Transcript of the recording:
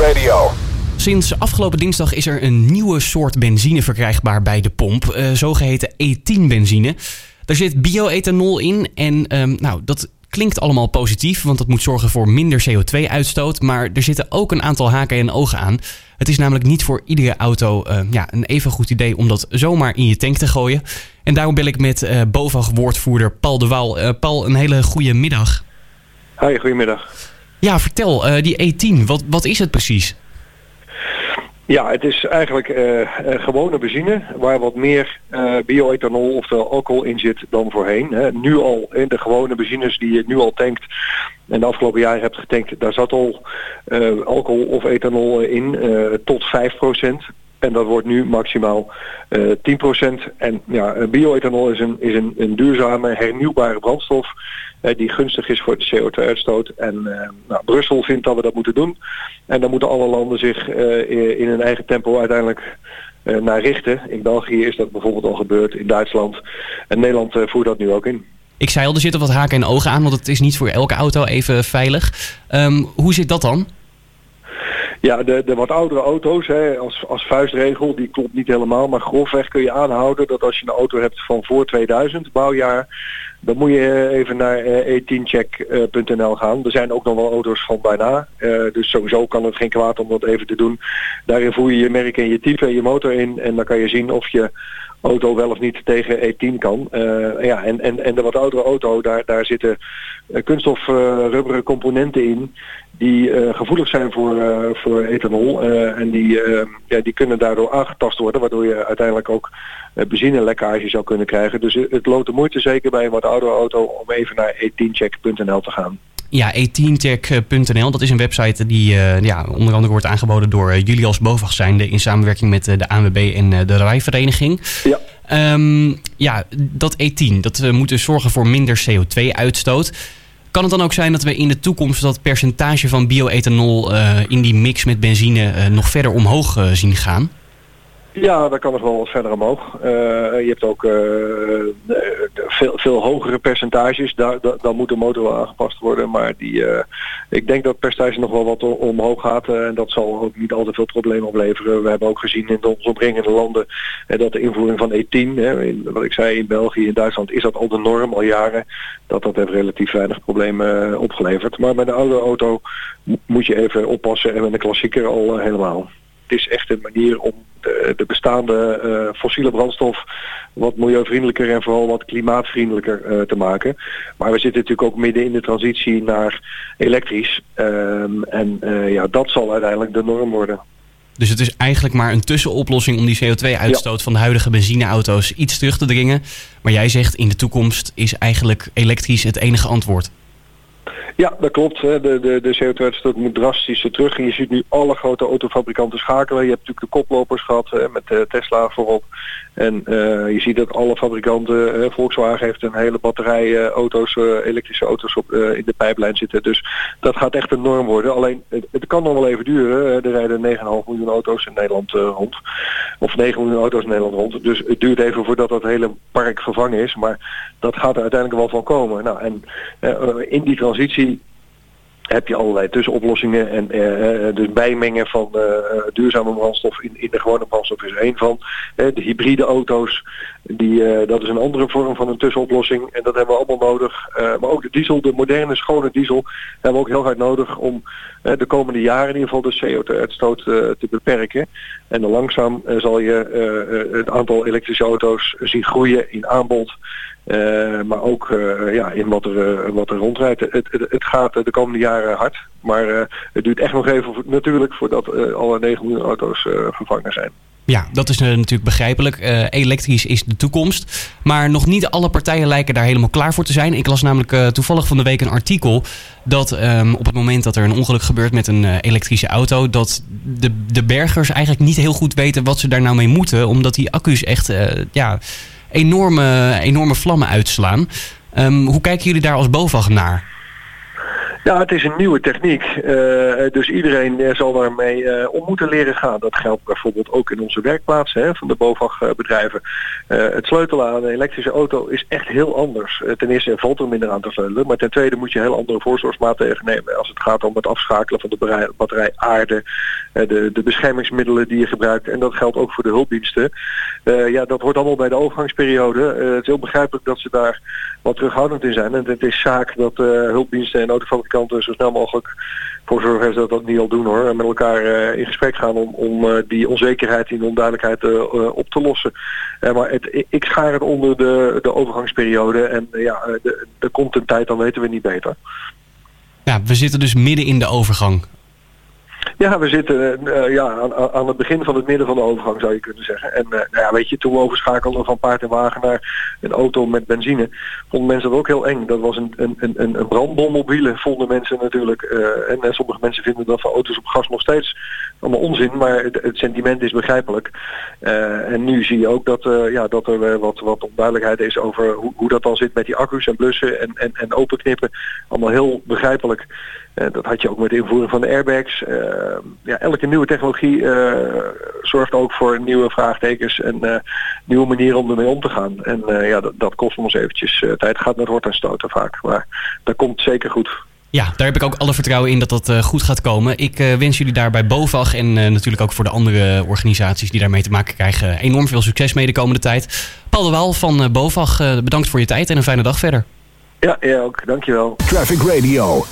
Radio. Sinds afgelopen dinsdag is er een nieuwe soort benzine verkrijgbaar bij de pomp. Uh, zogeheten E10 benzine. Daar zit bioethanol in en um, nou, dat klinkt allemaal positief, want dat moet zorgen voor minder CO2-uitstoot. Maar er zitten ook een aantal haken en ogen aan. Het is namelijk niet voor iedere auto uh, ja, een even goed idee om dat zomaar in je tank te gooien. En daarom bel ik met uh, BOVAG-woordvoerder Paul de Waal. Uh, Paul, een hele goede middag. Hoi, goedemiddag. Ja, vertel, die E10, wat, wat is het precies? Ja, het is eigenlijk uh, gewone benzine waar wat meer bioethanol, oftewel alcohol in zit dan voorheen. Hè. Nu al in de gewone benzines die je nu al tankt en de afgelopen jaren hebt getankt, daar zat al alcohol of ethanol in tot 5%. En dat wordt nu maximaal uh, 10%. En ja, bioethanol is, een, is een, duurzame, hernieuwbare brandstof die gunstig is voor de CO2-uitstoot. En nou, Brussel vindt dat we dat moeten doen. En dan moeten alle landen zich in hun eigen tempo uiteindelijk naar richten. In België is dat bijvoorbeeld al gebeurd, in Duitsland. En Nederland voert dat nu ook in. Ik zei al, er zitten wat haken en ogen aan, want het is niet voor elke auto even veilig. Um, hoe zit dat dan? Ja, de, de wat oudere auto's, hè, als, als vuistregel, die klopt niet helemaal. Maar grofweg kun je aanhouden dat als je een auto hebt van voor 2000, bouwjaar, dan moet je even naar e10check.nl gaan. Er zijn ook nog wel auto's van bijna. Uh, dus sowieso kan het geen kwaad om dat even te doen. Daarin voer je je merk en je type en je motor in. En dan kan je zien of je auto wel of niet tegen E10 kan. Ja, en, en, en de wat oudere auto, daar, daar zitten kunststof rubberen componenten in die uh, gevoelig zijn voor, uh, voor ethanol. Uh, en die, ja, die kunnen daardoor aangetast worden, waardoor je uiteindelijk ook benzinelekkage zou kunnen krijgen. Dus het loont de moeite zeker bij een wat oudere auto om even naar e10check.nl te gaan. Ja, e10check.nl, dat is een website die ja, onder andere wordt aangeboden door jullie als BOVAG zijnde in samenwerking met de ANWB en de Rijvereniging. Ja. Um, ja, dat E10, dat moet dus zorgen voor minder CO2-uitstoot. Kan het dan ook zijn dat we in de toekomst dat percentage van bioethanol uh, in die mix met benzine uh, nog verder omhoog uh, zien gaan? Ja, daar kan nog wel wat verder omhoog. Uh, je hebt ook uh, veel, veel hogere percentages. Daar, da, dan moet de motor wel aangepast worden. Maar die, ik denk dat het percentage nog wel wat omhoog gaat. en dat zal ook niet al te veel problemen opleveren. We hebben ook gezien in de omringende landen dat de invoering van E10, hè, in, wat ik zei in België, in Duitsland, is dat al de norm al jaren. Dat dat heeft relatief weinig problemen opgeleverd. Maar met een oude auto moet je even oppassen en met een klassieker al helemaal. Het is echt een manier om de, de bestaande uh, fossiele brandstof wat milieuvriendelijker en vooral wat klimaatvriendelijker uh, te maken. Maar we zitten natuurlijk ook midden in de transitie naar elektrisch. Um, en uh, ja, dat zal uiteindelijk de norm worden. Dus het is eigenlijk maar een tussenoplossing om die CO2-uitstoot ja. van de huidige benzineauto's iets terug te dringen. Maar jij zegt in de toekomst is eigenlijk elektrisch het enige antwoord. Ja, dat klopt. De, de, de CO2-uitstoot moet drastisch terug. En je ziet nu alle grote autofabrikanten schakelen. Je hebt natuurlijk de koplopers gehad hè, met uh, Tesla voorop. En uh, je ziet dat alle fabrikanten, Volkswagen heeft een hele batterij auto's, elektrische auto's op, in de pijplijn zitten. Dus dat gaat echt een norm worden. Alleen het, het kan nog wel even duren. Er rijden 9,5 miljoen auto's in Nederland rond. Of 9 miljoen auto's in Nederland rond. Dus het duurt even voordat dat hele park vervangen is. Maar dat gaat er uiteindelijk wel van komen. Nou, en in die transitie heb je allerlei tussenoplossingen en uh, dus bijmengen van uh, duurzame brandstof in, in de gewone brandstof is één van. De hybride auto's, die, dat is een andere vorm van een tussenoplossing en dat hebben we allemaal nodig. maar ook de diesel, de moderne schone diesel, hebben we ook heel hard nodig om de komende jaren in ieder geval de CO2-uitstoot te beperken. En dan langzaam zal je het aantal elektrische auto's zien groeien in aanbod. Maar ook ja, in wat er, wat er rondrijdt. Het, het, het, gaat de komende jaren hard. Maar het duurt echt nog even natuurlijk voordat alle 9 miljoen auto's vervangen zijn. Ja, dat is natuurlijk begrijpelijk. elektrisch is de toekomst. Maar nog niet alle partijen lijken daar helemaal klaar voor te zijn. Ik las namelijk toevallig van de week een artikel dat um, op het moment dat er een ongeluk gebeurt met een elektrische auto, dat de, de bergers eigenlijk niet heel goed weten wat ze daar nou mee moeten. Omdat die accu's echt ja, enorme, enorme vlammen uitslaan. Um, hoe kijken jullie daar als BOVAG naar? Ja, het is een nieuwe techniek. dus iedereen zal daarmee om moeten leren gaan. Dat geldt bijvoorbeeld ook in onze werkplaatsen hè, van de BOVAG-bedrijven. het sleutelen aan een elektrische auto is echt heel anders. ten eerste valt er minder aan te sleutelen. Maar ten tweede moet je heel andere voorzorgsmaatregelen nemen. Als het gaat om het afschakelen van de batterij aarde. de, de beschermingsmiddelen die je gebruikt. En dat geldt ook voor de hulpdiensten. ja, dat hoort allemaal bij de overgangsperiode. het is heel begrijpelijk dat ze daar wat terughoudend in zijn. En het is zaak dat hulpdiensten en autofabrikanten zo snel mogelijk voor ze dat ook niet al doen hoor. En met elkaar uh, in gesprek gaan om, om uh, die onzekerheid, die onduidelijkheid uh, op te lossen. maar het, ik schaar het onder de, de overgangsperiode. En ja, er komt een tijd, dan weten we niet beter. Ja, we zitten dus midden in de overgang. Ja, we zitten uh, ja, aan, aan, het begin van het midden van de overgang zou je kunnen zeggen. En uh, nou ja, weet je, toen we overschakelden van paard en wagen naar een auto met benzine, vonden mensen dat ook heel eng. Dat was een, een, een, een brandbom op wielen, vonden mensen natuurlijk. Uh, en sommige mensen vinden dat van auto's op gas nog steeds allemaal onzin, maar het, het sentiment is begrijpelijk. en nu zie je ook dat, ja, dat er wat, wat onduidelijkheid is over hoe, hoe dat dan zit met die accu's en blussen en, en, en openknippen. Allemaal heel begrijpelijk. Dat had je ook met de invoering van de airbags. Uh, ja, elke nieuwe technologie uh, zorgt ook voor nieuwe vraagtekens en nieuwe manieren om ermee om te gaan. En ja, dat, dat, kost ons eventjes tijd. gaat met hort en stoten vaak. Maar dat komt zeker goed. Ja, daar heb ik ook alle vertrouwen in dat dat goed gaat komen. Ik wens jullie daar bij BOVAG en natuurlijk ook voor de andere organisaties die daarmee te maken krijgen enorm veel succes mee de komende tijd. Paul de Waal van BOVAG, bedankt voor je tijd en een fijne dag verder. Ja, ja ook. Dankjewel. Traffic Radio.